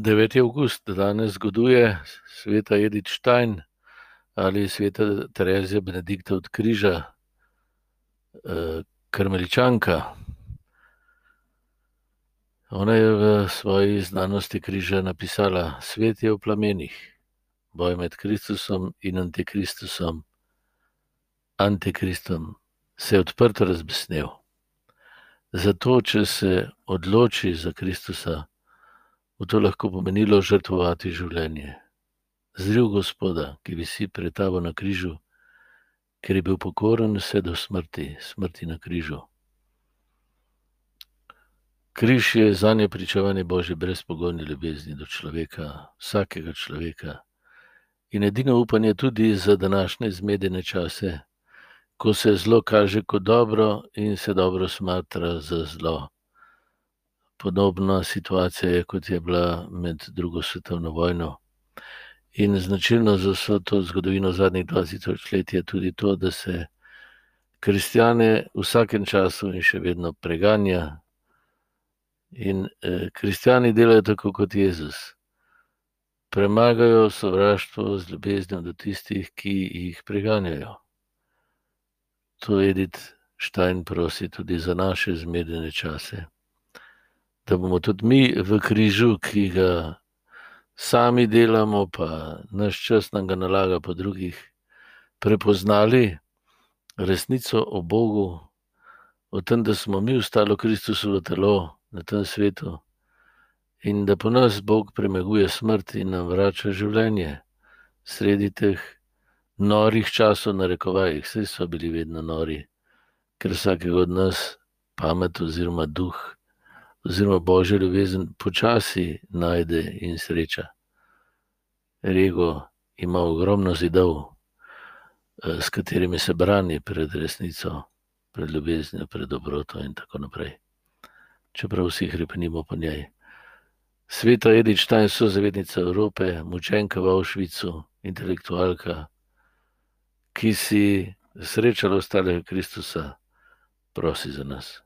9. august danes zgoduje sveta Edith Stein ali sveta Terezija Benedikta od Križa, karmeličanka. Ona je v svoji znanosti križa napisala: Svet je v plamenih, boj med Kristusom in Antikristusom. Antikristom se je odprto razbesnel. Zato, če se odloči za Kristusa, bo to lahko pomenilo žrtvovati življenje. Zril Gospoda, ki visi pred tabo na križu, ker je bil pokoren vse do smrti, smrti na križu. Križ je za nje pričevanje Božje brezpogojne ljubezni do človeka, vsakega človeka. In edino upanje tudi za današnje zmedene čase, ko se zlo kaže kot dobro in se dobro smatra za zlo. Podobna situacija je, kot je bila med drugo svetovno vojno. In značilno za vso to zgodovino zadnjih 20 let je tudi to, da se kristijane v vsakem času in še vedno preganja. In eh, kristijani delajo tako kot Jezus. Premagajo sovraštvo z ljubeznijo do tistih, ki jih preganjajo. To Edith Stein prosi tudi za naše zmedene čase da bomo tudi mi v križu, ki ga sami delamo, pa naš čas nam ga nalaga po drugih, prepoznali resnico o Bogu, o tem, da smo mi ostali Kristusovo telo na tem svetu in da po nas Bog premaguje smrt in nam vrača življenje sredi teh norih časov, na rekovajih, vse so bili vedno nori, ker vsakega od nas pamet oziroma duh oziroma božja ljubezen počasi najde in sreča. Rego ima ogromno zidov, eh, s katerimi se brani pred resnico, pred ljubeznijo, pred dobroto in tako naprej. Čeprav vsi hrepnimo po njej. Sveta Edith Stein, so zavednica Evrope, mučenka v Avšvicu, intelektualka, ki si srečala ostalega Kristusa, prosi za nas.